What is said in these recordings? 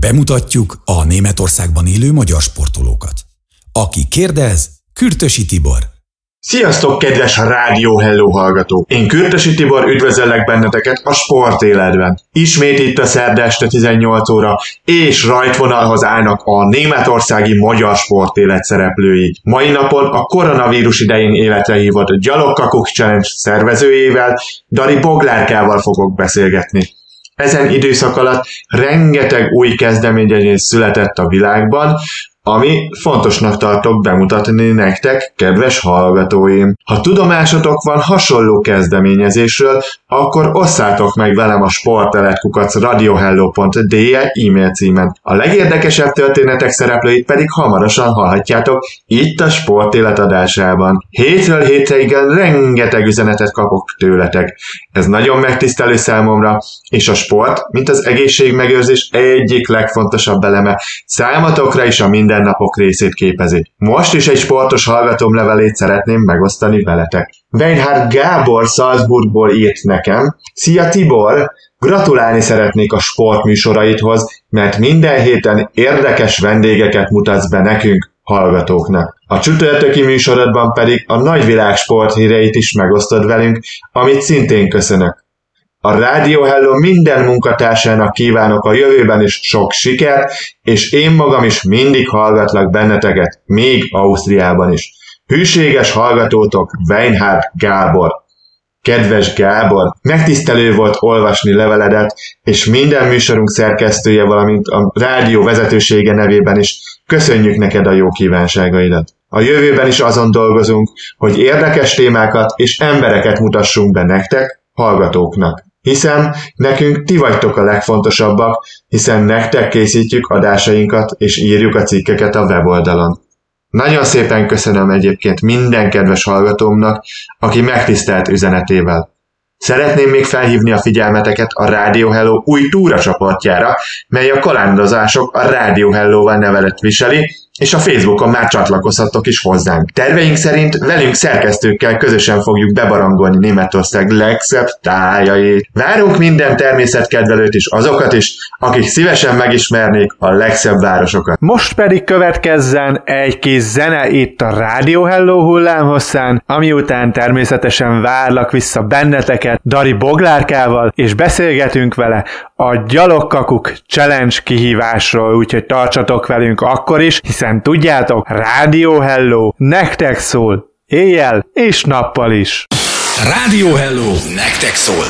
Bemutatjuk a Németországban élő magyar sportolókat. Aki kérdez, Kürtösi Tibor. Sziasztok, kedves Rádió Hello hallgatók! Én Kürtösi Tibor, üdvözöllek benneteket a sportéletben. Ismét itt a szerda este 18 óra, és rajtvonalhoz állnak a németországi magyar sportélet szereplői. Mai napon a koronavírus idején életre hívott Gyalogkakuk Challenge szervezőjével, Dari Boglárkával fogok beszélgetni. Ezen időszak alatt rengeteg új kezdeményezés született a világban, ami fontosnak tartok bemutatni nektek, kedves hallgatóim. Ha tudomásotok van hasonló kezdeményezésről, akkor osszátok meg velem a sporteletkukac radiohello.de e-mail címen. A legérdekesebb történetek szereplőit pedig hamarosan hallhatjátok itt a sportélet adásában. Hétről hétre igen rengeteg üzenetet kapok tőletek. Ez nagyon megtisztelő számomra, és a sport, mint az egészségmegőrzés egyik legfontosabb eleme, számatokra is a minden mindennapok részét képezi. Most is egy sportos hallgatóm levelét szeretném megosztani veletek. Weinhard Gábor Salzburgból írt nekem. Szia Tibor! Gratulálni szeretnék a sportműsoraidhoz, mert minden héten érdekes vendégeket mutatsz be nekünk, hallgatóknak. A csütörtöki műsorodban pedig a nagyvilág sporthíreit is megosztod velünk, amit szintén köszönök. A Rádió Hello minden munkatársának kívánok a jövőben is sok sikert, és én magam is mindig hallgatlak benneteket, még Ausztriában is. Hűséges hallgatótok, Weinhard Gábor. Kedves Gábor, megtisztelő volt olvasni leveledet, és minden műsorunk szerkesztője, valamint a rádió vezetősége nevében is köszönjük neked a jó kívánságaidat. A jövőben is azon dolgozunk, hogy érdekes témákat és embereket mutassunk be nektek, hallgatóknak. Hiszen nekünk ti vagytok a legfontosabbak, hiszen nektek készítjük adásainkat és írjuk a cikkeket a weboldalon. Nagyon szépen köszönöm egyébként minden kedves hallgatómnak, aki megtisztelt üzenetével. Szeretném még felhívni a figyelmeteket a Radio Hello új túra csoportjára, mely a kalandozások a Radio Hello-val nevelet viseli, és a Facebookon már csatlakozhattok is hozzánk. Terveink szerint velünk szerkesztőkkel közösen fogjuk bebarangolni Németország legszebb tájait. Várunk minden természetkedvelőt is, azokat is, akik szívesen megismernék a legszebb városokat. Most pedig következzen egy kis zene itt a Radio Hello hullámhosszán, ami után természetesen várlak vissza benneteket Dari Boglárkával, és beszélgetünk vele a Gyalogkakuk Challenge kihívásról, úgyhogy tartsatok velünk akkor is, hiszen tudjátok, Rádió Hello nektek szól, éjjel és nappal is. Rádió Hello nektek szól.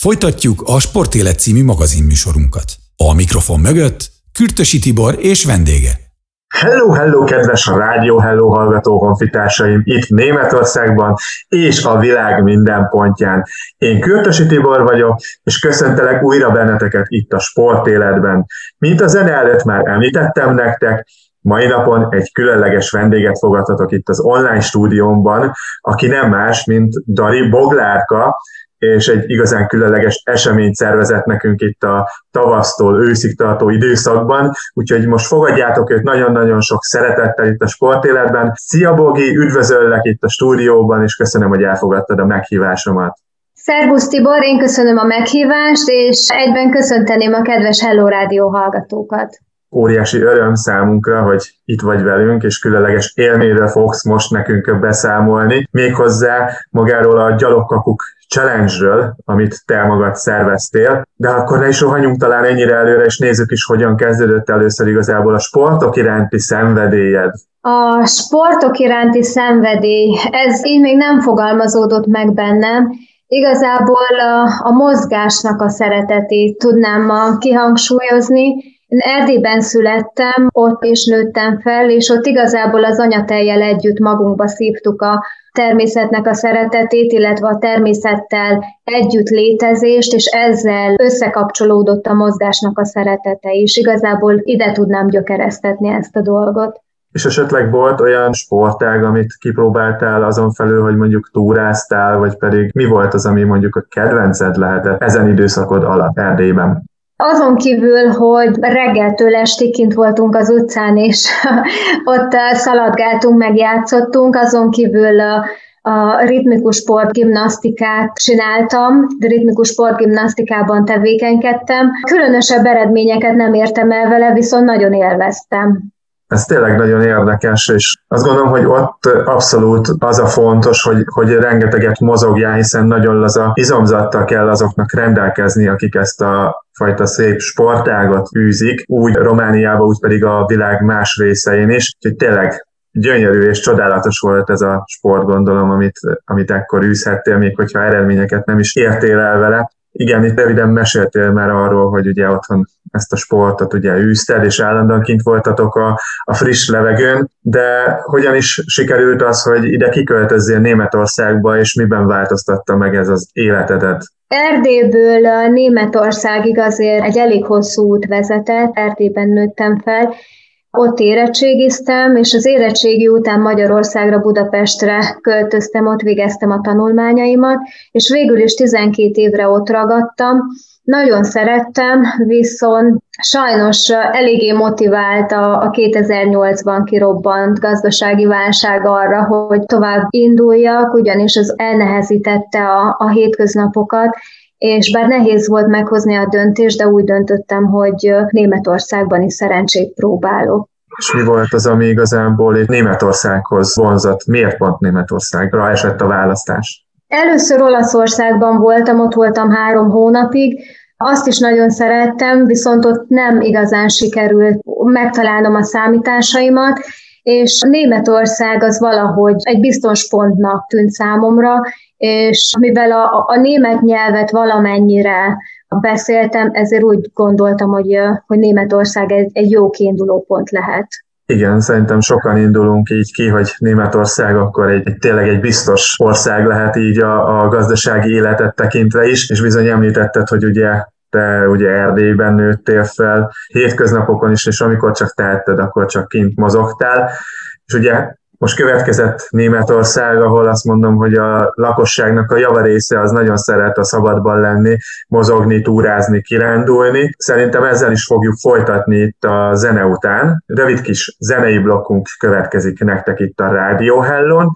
Folytatjuk a Sportélet című magazinműsorunkat. A mikrofon mögött Kürtösi Tibor és vendége. Hello, hello, kedves Rádió Hello hallgató honfitársaim itt Németországban és a világ minden pontján. Én Kürtösi Tibor vagyok, és köszöntelek újra benneteket itt a sportéletben. Mint a zene előtt már említettem nektek, Mai napon egy különleges vendéget fogadhatok itt az online stúdiómban, aki nem más, mint Dari Boglárka, és egy igazán különleges eseményt szervezett nekünk itt a tavasztól őszig tartó időszakban, úgyhogy most fogadjátok őt nagyon-nagyon sok szeretettel itt a sportéletben. Szia Bogi, üdvözöllek itt a stúdióban, és köszönöm, hogy elfogadtad a meghívásomat. Szervusz Tibor, én köszönöm a meghívást, és egyben köszönteném a kedves Hello Rádió hallgatókat óriási öröm számunkra, hogy itt vagy velünk, és különleges élményről fogsz most nekünk beszámolni, méghozzá magáról a gyalogkakuk challenge-ről, amit te magad szerveztél, de akkor ne is rohanjunk talán ennyire előre, és nézzük is, hogyan kezdődött először igazából a sportok iránti szenvedélyed. A sportok iránti szenvedély, ez így még nem fogalmazódott meg bennem, Igazából a, a mozgásnak a szeretetét tudnám ma kihangsúlyozni, én Erdélyben születtem, ott is nőttem fel, és ott igazából az anyateljel együtt magunkba szívtuk a természetnek a szeretetét, illetve a természettel együtt létezést, és ezzel összekapcsolódott a mozgásnak a szeretete is. Igazából ide tudnám gyökeresztetni ezt a dolgot. És esetleg volt olyan sportág, amit kipróbáltál azon felül, hogy mondjuk túráztál, vagy pedig mi volt az, ami mondjuk a kedvenced lehetett ezen időszakod alatt Erdélyben? Azon kívül, hogy reggeltől estig kint voltunk az utcán, és ott szaladgáltunk, megjátszottunk, azon kívül a ritmikus sportgimnasztikát csináltam, de ritmikus sportgimnasztikában tevékenykedtem. Különösebb eredményeket nem értem el vele, viszont nagyon élveztem. Ez tényleg nagyon érdekes, és azt gondolom, hogy ott abszolút az a fontos, hogy, hogy rengeteget mozogjál, hiszen nagyon laza izomzattal kell azoknak rendelkezni, akik ezt a fajta szép sportágot űzik, úgy Romániában, úgy pedig a világ más részein is, úgyhogy tényleg gyönyörű és csodálatos volt ez a sport, gondolom, amit, amit ekkor űzhettél, még hogyha eredményeket nem is értél el vele. Igen, itt röviden meséltél már arról, hogy ugye otthon ezt a sportot ugye űzted, és állandóan kint voltatok a, a friss levegőn, de hogyan is sikerült az, hogy ide kiköltözzél Németországba, és miben változtatta meg ez az életedet? Erdélyből Németországig azért egy elég hosszú út vezetett, Erdélyben nőttem fel, ott érettségiztem, és az érettségi után Magyarországra, Budapestre költöztem, ott végeztem a tanulmányaimat, és végül is 12 évre ott ragadtam. Nagyon szerettem, viszont sajnos eléggé motivált a 2008-ban kirobbant gazdasági válság arra, hogy tovább induljak, ugyanis az elnehezítette a, a hétköznapokat, és bár nehéz volt meghozni a döntést, de úgy döntöttem, hogy Németországban is szerencsét próbálok. És mi volt az, ami igazából itt Németországhoz vonzott? Miért pont Németországra esett a választás? Először Olaszországban voltam, ott voltam három hónapig, azt is nagyon szerettem, viszont ott nem igazán sikerült megtalálnom a számításaimat, és Németország az valahogy egy biztos pontnak tűnt számomra, és mivel a, a német nyelvet valamennyire beszéltem, ezért úgy gondoltam, hogy, hogy Németország egy, egy jó kiinduló pont lehet. Igen, szerintem sokan indulunk így ki, hogy Németország akkor egy, egy tényleg egy biztos ország lehet így a, a gazdasági életet tekintve is, és bizony említetted, hogy ugye te ugye Erdélyben nőttél fel, hétköznapokon is, és amikor csak tehetted, akkor csak kint mozogtál, és ugye most következett Németország, ahol azt mondom, hogy a lakosságnak a javarésze az nagyon szeret a szabadban lenni, mozogni, túrázni, kirándulni. Szerintem ezzel is fogjuk folytatni itt a zene után. Rövid kis zenei blokkunk következik nektek itt a Rádió Hellon.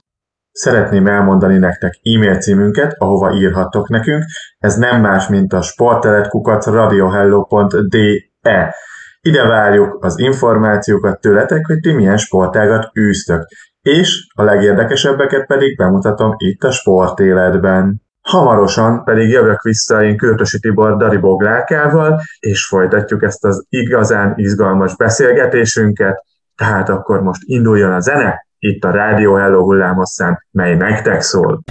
Szeretném elmondani nektek e-mail címünket, ahova írhattok nekünk. Ez nem más, mint a sporteletkukat radiohello.de. Ide várjuk az információkat tőletek, hogy ti milyen sportágat űztök és a legérdekesebbeket pedig bemutatom itt a sportéletben. Hamarosan pedig jövök vissza én Kürtösi Tibor Dari Boglárkával, és folytatjuk ezt az igazán izgalmas beszélgetésünket, tehát akkor most induljon a zene, itt a Rádió Hello hullámosszán, mely nektek szól.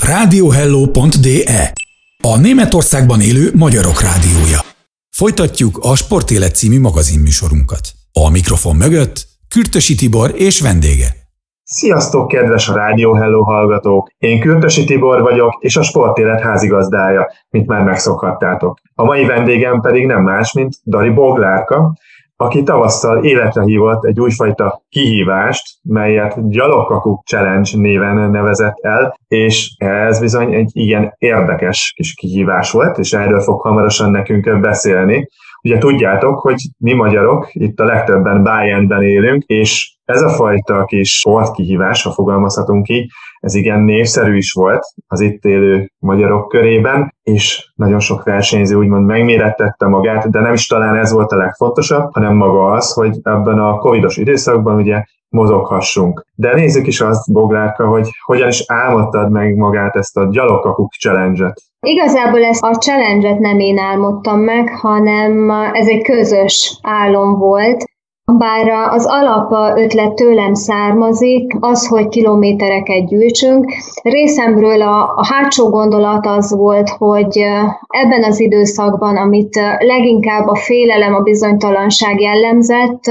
Radiohello.de A Németországban élő magyarok rádiója. Folytatjuk a Sportélet című magazinműsorunkat. A mikrofon mögött Kürtösi Tibor és vendége. Sziasztok, kedves Rádió Hello hallgatók! Én Kürtösi Tibor vagyok, és a Sportélet házigazdája, mint már megszokhattátok. A mai vendégem pedig nem más, mint Dari Boglárka, aki tavasszal életre hívott egy újfajta kihívást, melyet Gyalogkakuk Challenge néven nevezett el, és ez bizony egy igen érdekes kis kihívás volt, és erről fog hamarosan nekünk beszélni. Ugye tudjátok, hogy mi magyarok itt a legtöbben Bayernben élünk, és ez a fajta kis sportkihívás, ha fogalmazhatunk így, ez igen népszerű is volt az itt élő magyarok körében, és nagyon sok versenyző úgymond megmérettette magát, de nem is talán ez volt a legfontosabb, hanem maga az, hogy ebben a covidos időszakban ugye mozoghassunk. De nézzük is azt, Boglárka, hogy hogyan is álmodtad meg magát ezt a gyalogkakuk challenge-et. Igazából ezt a challenge-et nem én álmodtam meg, hanem ez egy közös álom volt. Bár az alap ötlet tőlem származik, az, hogy kilométereket gyűjtsünk, részemről a, a hátsó gondolat az volt, hogy ebben az időszakban, amit leginkább a félelem, a bizonytalanság jellemzett,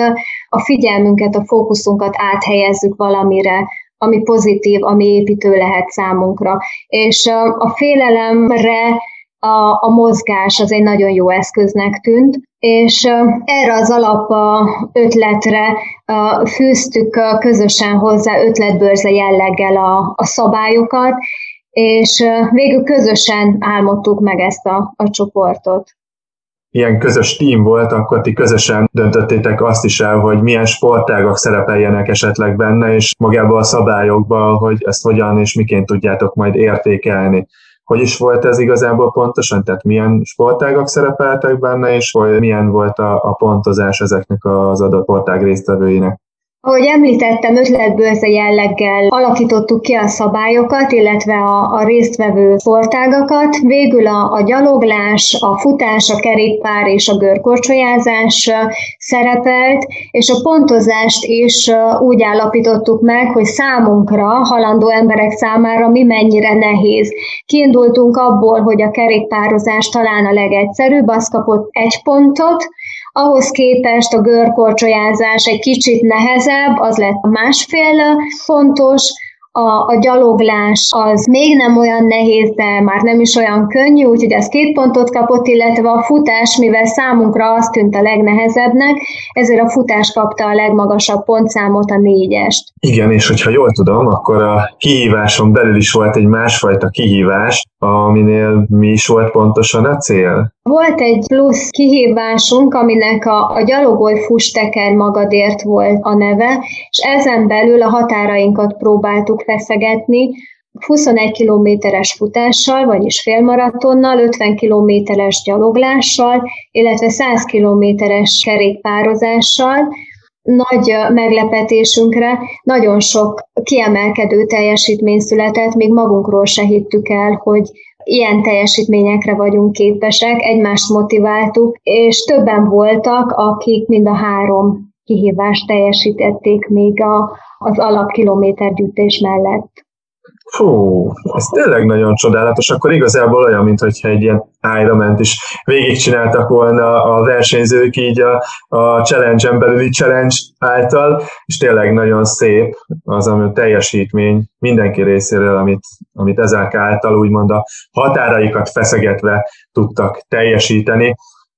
a figyelmünket, a fókuszunkat áthelyezzük valamire, ami pozitív, ami építő lehet számunkra. És a félelemre a, a mozgás az egy nagyon jó eszköznek tűnt, és erre az alap ötletre fűztük közösen hozzá ötletbörze jelleggel a, a szabályokat, és végül közösen álmodtuk meg ezt a, a csoportot. ilyen közös tím volt, akkor ti közösen döntöttétek azt is el, hogy milyen sportágak szerepeljenek esetleg benne, és magában a szabályokban, hogy ezt hogyan és miként tudjátok majd értékelni. Hogy is volt ez igazából pontosan? Tehát milyen sportágak szerepeltek benne, és hogy milyen volt a, a pontozás ezeknek az adott sportág résztvevőinek? Ahogy említettem, ötletbőrze jelleggel alakítottuk ki a szabályokat, illetve a, a résztvevő sportágakat. Végül a, a gyaloglás, a futás, a kerékpár és a görkorcsolyázás szerepelt, és a pontozást is úgy állapítottuk meg, hogy számunkra, halandó emberek számára mi mennyire nehéz. Kiindultunk abból, hogy a kerékpározás talán a legegyszerűbb, az kapott egy pontot, ahhoz képest a görkorcsolyázás egy kicsit nehezebb, az lett másfél fontos, a, a gyaloglás az még nem olyan nehéz, de már nem is olyan könnyű, úgyhogy ez két pontot kapott, illetve a futás, mivel számunkra az tűnt a legnehezebbnek, ezért a futás kapta a legmagasabb pontszámot, a négyest. Igen, és hogyha jól tudom, akkor a kihíváson belül is volt egy másfajta kihívás, aminél mi is volt pontosan a cél? Volt egy plusz kihívásunk, aminek a, a gyalogolj fusteker magadért volt a neve, és ezen belül a határainkat próbáltuk feszegetni, 21 kilométeres futással, vagyis félmaratonnal, 50 kilométeres gyaloglással, illetve 100 kilométeres kerékpározással, nagy meglepetésünkre nagyon sok kiemelkedő teljesítmény született, még magunkról se hittük el, hogy ilyen teljesítményekre vagyunk képesek, egymást motiváltuk, és többen voltak, akik mind a három kihívást teljesítették még a, az alapkilométergyűjtés mellett. Fú, ez tényleg nagyon csodálatos. Akkor igazából olyan, mintha egy ilyen Ironman-t is végigcsináltak volna a versenyzők így a, a challenge-en belüli challenge által, és tényleg nagyon szép az a teljesítmény mindenki részéről, amit, amit ezek által úgymond a határaikat feszegetve tudtak teljesíteni.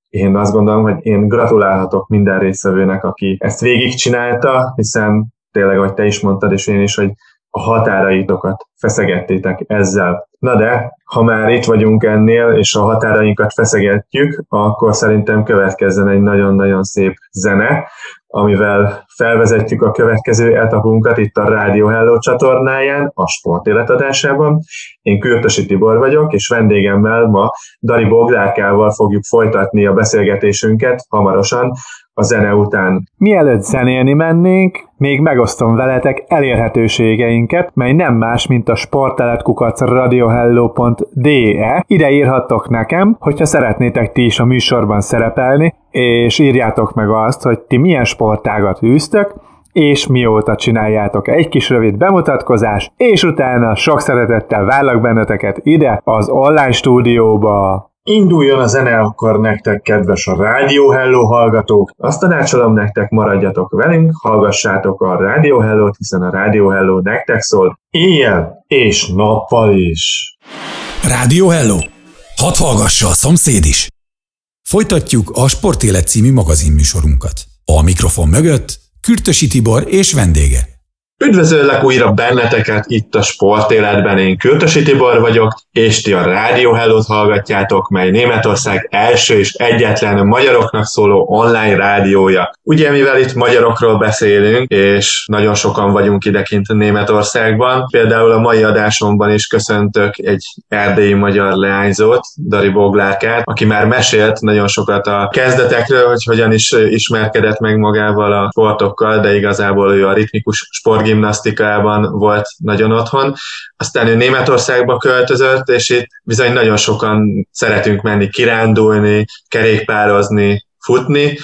Én azt gondolom, hogy én gratulálhatok minden részvevőnek, aki ezt végigcsinálta, hiszen tényleg, ahogy te is mondtad, és én is, hogy a határaitokat feszegettétek ezzel. Na de, ha már itt vagyunk ennél, és a határainkat feszegetjük, akkor szerintem következzen egy nagyon-nagyon szép zene, amivel felvezetjük a következő etapunkat itt a Rádió Hello csatornáján, a Sport életadásában. Én Kürtösi Tibor vagyok, és vendégemmel ma Dari Boglárkával fogjuk folytatni a beszélgetésünket hamarosan a zene után. Mielőtt zenélni mennénk, még megosztom veletek elérhetőségeinket, mely nem más, mint a sporteletkukac radiohello.de. Ide írhattok nekem, hogyha szeretnétek ti is a műsorban szerepelni, és írjátok meg azt, hogy ti milyen sportágat űztök, és mióta csináljátok egy kis rövid bemutatkozás, és utána sok szeretettel várlak benneteket ide az online stúdióba. Induljon a zene akkor nektek, kedves a Rádió Hello hallgatók. Azt tanácsolom nektek, maradjatok velünk, hallgassátok a Rádió Hello-t, hiszen a Rádió Hello nektek szól éjjel és nappal is. Rádió Hello. Hadd hallgassa a szomszéd is. Folytatjuk a Sportélet című magazinműsorunkat. A mikrofon mögött Kürtösi Tibor és vendége. Üdvözöllek újra benneteket itt a sportéletben, én Kürtösi Tibor vagyok, és ti a Rádió hello hallgatjátok, mely Németország első és egyetlen magyaroknak szóló online rádiója. Ugye, mivel itt magyarokról beszélünk, és nagyon sokan vagyunk idekint Németországban, például a mai adásomban is köszöntök egy erdélyi magyar leányzót, Dari Boglárkát, aki már mesélt nagyon sokat a kezdetekről, hogy hogyan is ismerkedett meg magával a sportokkal, de igazából ő a ritmikus sportgimnasztikában volt nagyon otthon. Aztán ő Németországba költözött, és itt bizony nagyon sokan szeretünk menni kirándulni, kerékpározni, futni,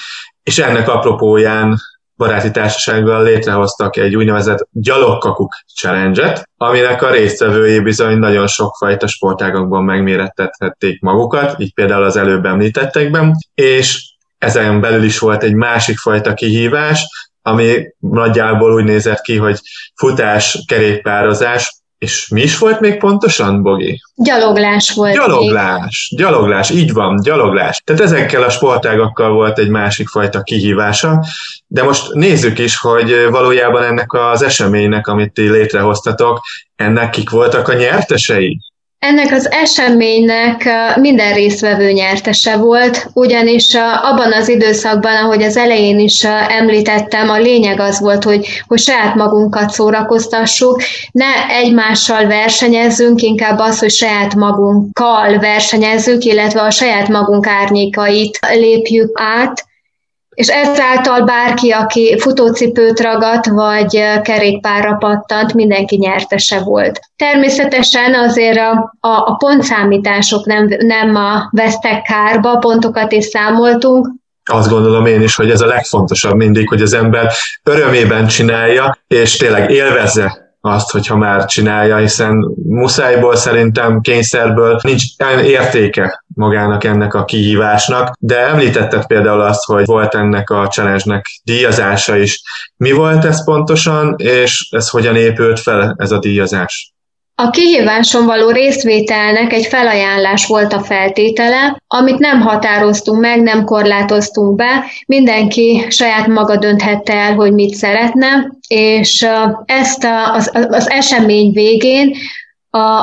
és ennek apropóján baráti társasággal létrehoztak egy úgynevezett gyalogkakuk challenge-et, aminek a résztvevői bizony nagyon sokfajta sportágakban megmérettethették magukat, így például az előbb említettekben, és ezen belül is volt egy másik fajta kihívás, ami nagyjából úgy nézett ki, hogy futás, kerékpározás, és mi is volt még pontosan, Bogi? Gyaloglás volt. Gyaloglás, még. gyaloglás, így van, gyaloglás. Tehát ezekkel a sportágakkal volt egy másik fajta kihívása, de most nézzük is, hogy valójában ennek az eseménynek, amit ti létrehoztatok, ennek kik voltak a nyertesei? Ennek az eseménynek minden résztvevő nyertese volt, ugyanis abban az időszakban, ahogy az elején is említettem, a lényeg az volt, hogy, hogy saját magunkat szórakoztassuk, ne egymással versenyezzünk, inkább az, hogy saját magunkkal versenyezzük, illetve a saját magunk árnyékait lépjük át, és ezáltal bárki, aki futócipőt ragadt, vagy kerékpárra pattant, mindenki nyertese volt. Természetesen azért a, a, a pontszámítások nem, nem a vesztek kárba, pontokat is számoltunk, azt gondolom én is, hogy ez a legfontosabb mindig, hogy az ember örömében csinálja, és tényleg élvezze azt, hogyha már csinálja, hiszen muszájból szerintem kényszerből nincs értéke magának ennek a kihívásnak, de említetted például azt, hogy volt ennek a challenge-nek díjazása is. Mi volt ez pontosan, és ez hogyan épült fel ez a díjazás? A kihíváson való részvételnek egy felajánlás volt a feltétele, amit nem határoztunk meg, nem korlátoztunk be, mindenki saját maga dönthette el, hogy mit szeretne, és ezt az, az esemény végén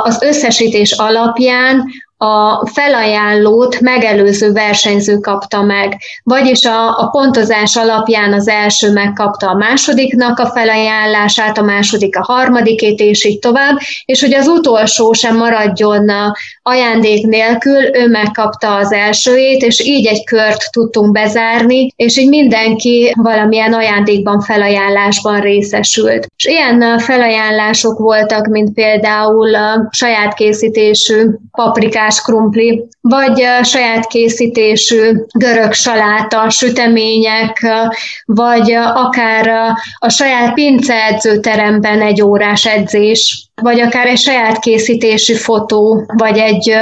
az összesítés alapján a felajánlót megelőző versenyző kapta meg, vagyis a, a pontozás alapján az első megkapta a másodiknak a felajánlását, a második a harmadikét, és így tovább, és hogy az utolsó sem maradjon ajándék nélkül, ő megkapta az elsőjét, és így egy kört tudtunk bezárni, és így mindenki valamilyen ajándékban, felajánlásban részesült. És ilyen felajánlások voltak, mint például a saját készítésű paprikás Ash Crumpley vagy saját készítésű görög saláta, sütemények, vagy akár a saját pinceedzőteremben egy órás edzés, vagy akár egy saját készítésű fotó, vagy egy,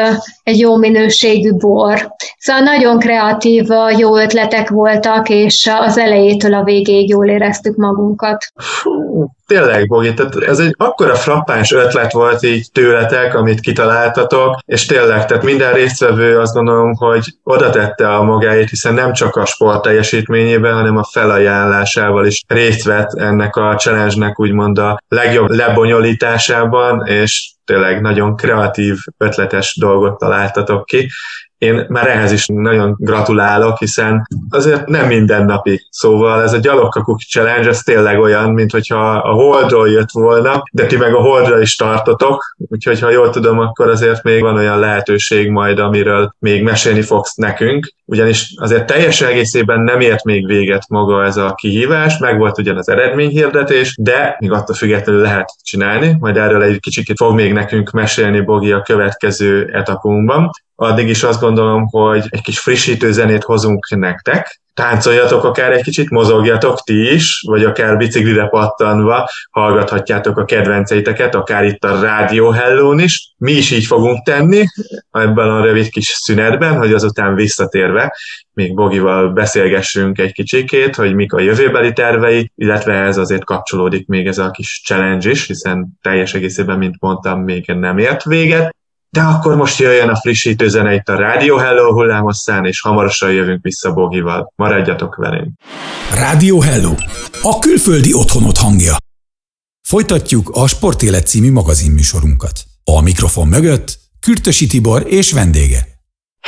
egy jó minőségű bor. Szóval nagyon kreatív, jó ötletek voltak, és az elejétől a végéig jól éreztük magunkat. Fú, tényleg, Bogi, tehát ez egy akkora frappáns ötlet volt így tőletek, amit kitaláltatok, és tényleg, tehát minden résztvevő azt gondolom, hogy oda tette a magáét, hiszen nem csak a sport teljesítményében, hanem a felajánlásával is részt vett ennek a challenge-nek úgymond a legjobb lebonyolításában, és tényleg nagyon kreatív, ötletes dolgot találtatok ki, én már ehhez is nagyon gratulálok, hiszen azért nem mindennapi. Szóval ez a gyalogkakuk challenge, ez tényleg olyan, mint hogyha a Holdról jött volna, de ti meg a Holdra is tartotok, úgyhogy ha jól tudom, akkor azért még van olyan lehetőség majd, amiről még mesélni fogsz nekünk, ugyanis azért teljes egészében nem ért még véget maga ez a kihívás, meg volt ugyan az eredményhirdetés, de még attól függetlenül lehet csinálni, majd erről egy kicsit fog még nekünk mesélni Bogi a következő etapunkban addig is azt gondolom, hogy egy kis frissítő zenét hozunk nektek, táncoljatok akár egy kicsit, mozogjatok ti is, vagy akár biciklire pattanva hallgathatjátok a kedvenceiteket, akár itt a Rádió Hellón is. Mi is így fogunk tenni ebben a rövid kis szünetben, hogy azután visszatérve még Bogival beszélgessünk egy kicsikét, hogy mik a jövőbeli tervei, illetve ez azért kapcsolódik még ez a kis challenge is, hiszen teljes egészében, mint mondtam, még nem ért véget. De akkor most jöjjön a frissítő zene itt a Rádió Hello hullámosszán, és hamarosan jövünk vissza Bogival. Maradjatok velünk! Rádió Hello! A külföldi otthonot hangja! Folytatjuk a Sportélet című magazinműsorunkat. A mikrofon mögött Kürtösi Tibor és vendége.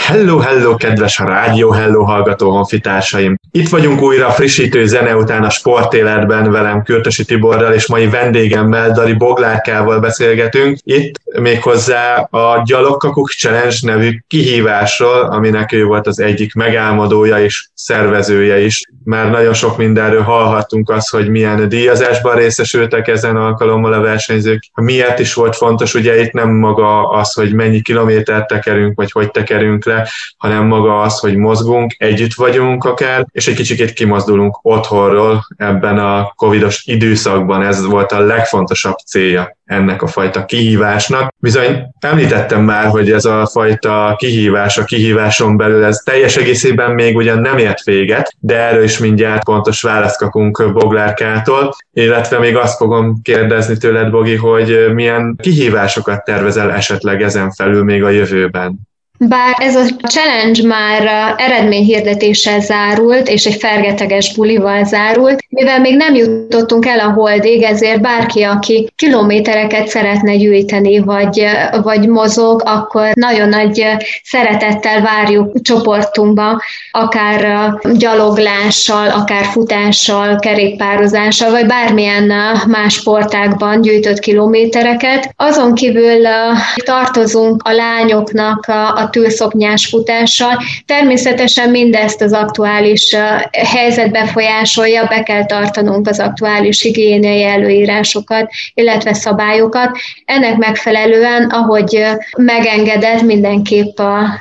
Hello, hello, kedves Rádió Hello hallgató honfitársaim! Itt vagyunk újra frissítő zene után a sportéletben velem Kürtösi Tiborral és mai vendégemmel Dari Boglárkával beszélgetünk. Itt méghozzá a Gyalogkakuk Challenge nevű kihívásról, aminek ő volt az egyik megálmodója és szervezője is. Már nagyon sok mindenről hallhattunk az, hogy milyen díjazásban részesültek ezen alkalommal a versenyzők. Miért is volt fontos, ugye itt nem maga az, hogy mennyi kilométert tekerünk, vagy hogy tekerünk le, hanem maga az, hogy mozgunk, együtt vagyunk akár, és egy kicsit kimozdulunk otthonról ebben a covidos időszakban. Ez volt a legfontosabb célja ennek a fajta kihívásnak. Bizony említettem már, hogy ez a fajta kihívás, a kihíváson belül ez teljes egészében még ugyan nem ért véget, de erről is mindjárt pontos választ kapunk Boglárkától, illetve még azt fogom kérdezni tőled, Bogi, hogy milyen kihívásokat tervezel esetleg ezen felül még a jövőben? Bár ez a challenge már eredményhirdetéssel zárult, és egy fergeteges bulival zárult, mivel még nem jutottunk el a holdig, ezért bárki, aki kilométereket szeretne gyűjteni, vagy, vagy mozog, akkor nagyon nagy szeretettel várjuk csoportunkba, akár gyaloglással, akár futással, kerékpározással, vagy bármilyen más sportákban gyűjtött kilométereket. Azon kívül tartozunk a lányoknak a tűrszoknyás futással. Természetesen mindezt az aktuális helyzet befolyásolja, be kell tartanunk az aktuális higiéniai előírásokat, illetve szabályokat. Ennek megfelelően, ahogy megengedett, mindenképp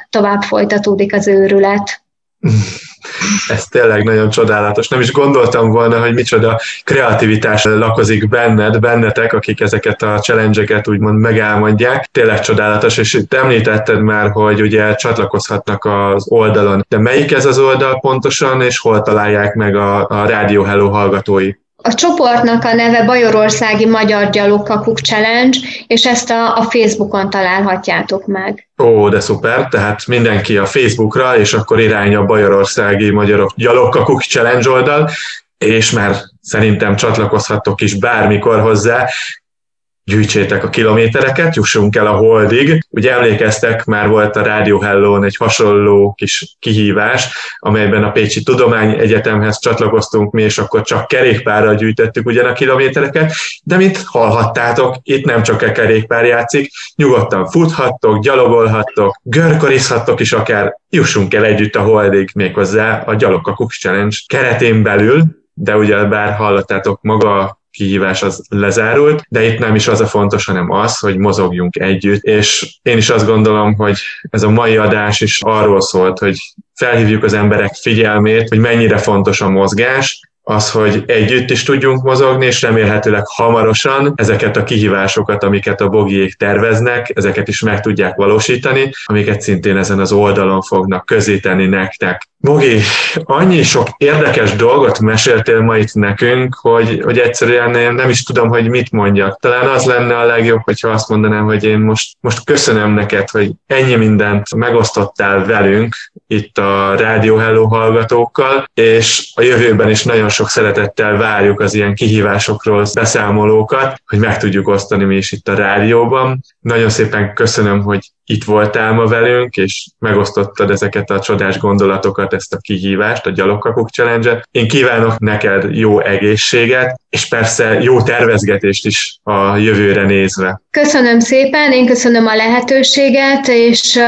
tovább folytatódik az őrület. Ez tényleg nagyon csodálatos. Nem is gondoltam volna, hogy micsoda kreativitás lakozik benned, bennetek, akik ezeket a challenge-eket úgymond megálmodják. Tényleg csodálatos, és itt említetted már, hogy ugye csatlakozhatnak az oldalon. De melyik ez az oldal pontosan, és hol találják meg a, a Radio Hello hallgatói? A csoportnak a neve Bajorországi Magyar Gyalogkakuk Challenge, és ezt a, a Facebookon találhatjátok meg. Ó, de szuper, tehát mindenki a Facebookra, és akkor irány a Bajorországi Magyarok Gyalogkakuk Challenge oldal, és már szerintem csatlakozhattok is bármikor hozzá, gyűjtsétek a kilométereket, jussunk el a holdig. Ugye emlékeztek, már volt a Radio Hello-n egy hasonló kis kihívás, amelyben a Pécsi Tudomány Egyetemhez csatlakoztunk mi, és akkor csak kerékpárral gyűjtöttük ugyan a kilométereket, de mint hallhattátok, itt nem csak a kerékpár játszik, nyugodtan futhattok, gyalogolhattok, görkorizhattok is akár, jussunk el együtt a holdig méghozzá a Gyalogkakuk Challenge keretén belül, de ugye bár hallottátok maga kihívás az lezárult, de itt nem is az a fontos, hanem az, hogy mozogjunk együtt, és én is azt gondolom, hogy ez a mai adás is arról szólt, hogy felhívjuk az emberek figyelmét, hogy mennyire fontos a mozgás, az, hogy együtt is tudjunk mozogni, és remélhetőleg hamarosan ezeket a kihívásokat, amiket a bogiék terveznek, ezeket is meg tudják valósítani, amiket szintén ezen az oldalon fognak közíteni nektek. Bogi, annyi sok érdekes dolgot meséltél ma itt nekünk, hogy, hogy egyszerűen én nem is tudom, hogy mit mondjak. Talán az lenne a legjobb, hogyha azt mondanám, hogy én most, most köszönöm neked, hogy ennyi mindent megosztottál velünk itt a Rádió Hello hallgatókkal, és a jövőben is nagyon sok szeretettel várjuk az ilyen kihívásokról beszámolókat, hogy meg tudjuk osztani mi is itt a rádióban. Nagyon szépen köszönöm, hogy itt voltál ma velünk, és megosztottad ezeket a csodás gondolatokat, ezt a kihívást, a Gyalogkakuk Challenge-et. Én kívánok neked jó egészséget, és persze jó tervezgetést is a jövőre nézve. Köszönöm szépen, én köszönöm a lehetőséget, és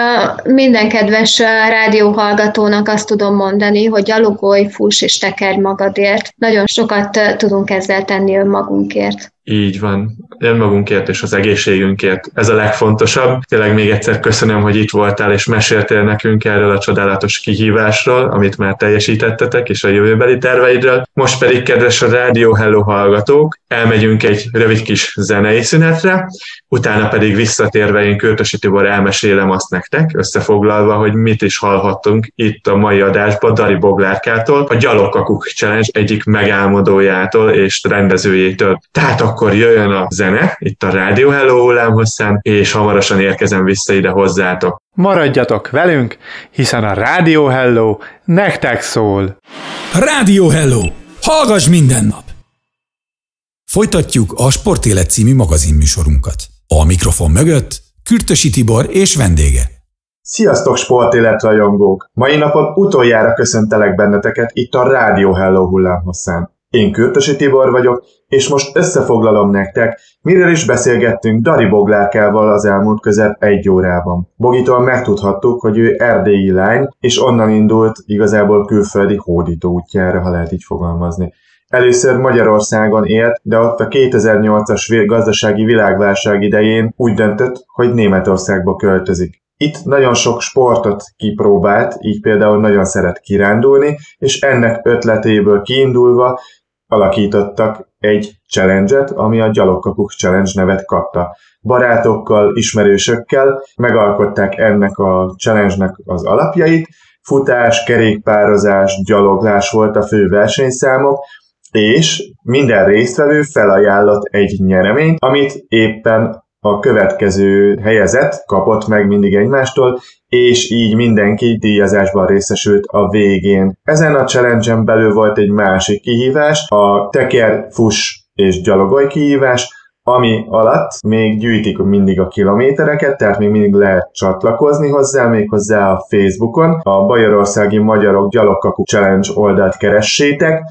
minden kedves rádióhallgatónak azt tudom mondani, hogy gyalogolj, fuss és tekerj magadért. Nagyon sokat tudunk ezzel tenni önmagunkért. Így van, önmagunkért és az egészségünkért. Ez a legfontosabb. Tényleg még egyszer köszönöm, hogy itt voltál és meséltél nekünk erről a csodálatos kihívásról, amit már teljesítettetek, és a jövőbeli terveidről. Most pedig, kedves a Rádió Hello hallgatók, elmegyünk egy rövid kis zenei szünetre, utána pedig visszatérve én Költösi Tibor elmesélem azt nektek, összefoglalva, hogy mit is hallhattunk itt a mai adásban Dari Boglárkától, a Gyalogkakuk Challenge egyik megálmodójától és rendezőjétől. Tehát akkor jöjjön a zene itt a Rádió Hello hullámhosszán, és hamarosan érkezem vissza ide hozzátok. Maradjatok velünk, hiszen a Rádió Hello nektek szól. Rádió Hello! Hallgass minden nap! Folytatjuk a Sportélet című magazinműsorunkat. A mikrofon mögött Kürtösi Tibor és vendége. Sziasztok sportélet rajongók! Mai napon utoljára köszöntelek benneteket itt a Rádió Hello hullámhosszán. Én Kürtösi Tibor vagyok, és most összefoglalom nektek, miről is beszélgettünk Dari Boglárkával az elmúlt közel egy órában. Bogitól megtudhattuk, hogy ő erdélyi lány, és onnan indult igazából külföldi hódító útjára, ha lehet így fogalmazni. Először Magyarországon élt, de ott a 2008-as gazdasági világválság idején úgy döntött, hogy Németországba költözik. Itt nagyon sok sportot kipróbált, így például nagyon szeret kirándulni, és ennek ötletéből kiindulva alakítottak egy challenge-et, ami a Gyalogkakuk Challenge nevet kapta. Barátokkal, ismerősökkel megalkották ennek a challenge-nek az alapjait, futás, kerékpározás, gyaloglás volt a fő versenyszámok, és minden résztvevő felajánlott egy nyereményt, amit éppen a következő helyezett kapott meg mindig egymástól, és így mindenki díjazásban részesült a végén. Ezen a challenge belül volt egy másik kihívás, a teker, fuss és gyalogolj kihívás, ami alatt még gyűjtik mindig a kilométereket, tehát még mindig lehet csatlakozni hozzá, még hozzá a Facebookon. A Bajorországi Magyarok Gyalogkaku Challenge oldalt keressétek,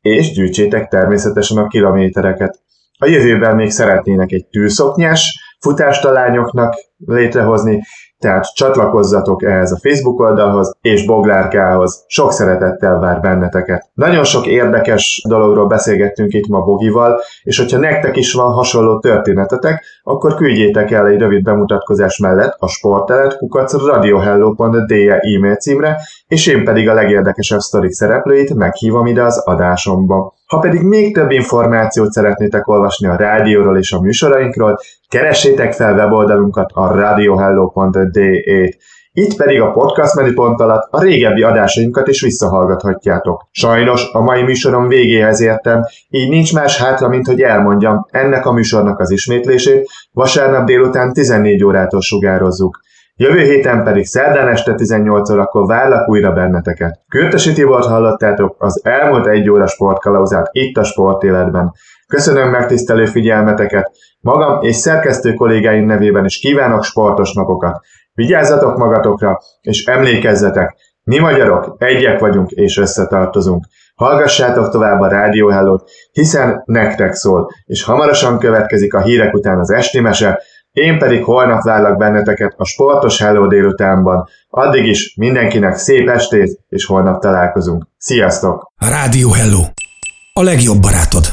és gyűjtsétek természetesen a kilométereket. A jövőben még szeretnének egy tűzszoknyás futást a lányoknak létrehozni, tehát csatlakozzatok ehhez a Facebook oldalhoz és Boglárkához. Sok szeretettel vár benneteket. Nagyon sok érdekes dologról beszélgettünk itt ma Bogival, és hogyha nektek is van hasonló történetetek, akkor küldjétek el egy rövid bemutatkozás mellett a sportelet kukac radiohello.de e-mail címre, és én pedig a legérdekesebb sztorik szereplőit meghívom ide az adásomba. Ha pedig még több információt szeretnétek olvasni a rádióról és a műsorainkról, keressétek fel weboldalunkat a radiohello.de-t. Itt pedig a podcast menüpont alatt a régebbi adásainkat is visszahallgathatjátok. Sajnos a mai műsorom végéhez értem, így nincs más hátra, mint hogy elmondjam ennek a műsornak az ismétlését, vasárnap délután 14 órától sugározzuk. Jövő héten pedig szerdán este 18 órakor várlak újra benneteket. Kürtösi Tibort hallottátok az elmúlt egy óra sportkalauzát itt a sportéletben. Köszönöm megtisztelő figyelmeteket, magam és szerkesztő kollégáim nevében is kívánok sportos napokat. Vigyázzatok magatokra, és emlékezzetek, mi magyarok egyek vagyunk és összetartozunk. Hallgassátok tovább a Rádió hiszen nektek szól, és hamarosan következik a hírek után az esti mese, én pedig holnap várlak benneteket a sportos Hello délutánban. Addig is mindenkinek szép estét, és holnap találkozunk. Sziasztok! Rádió Hello! A legjobb barátod!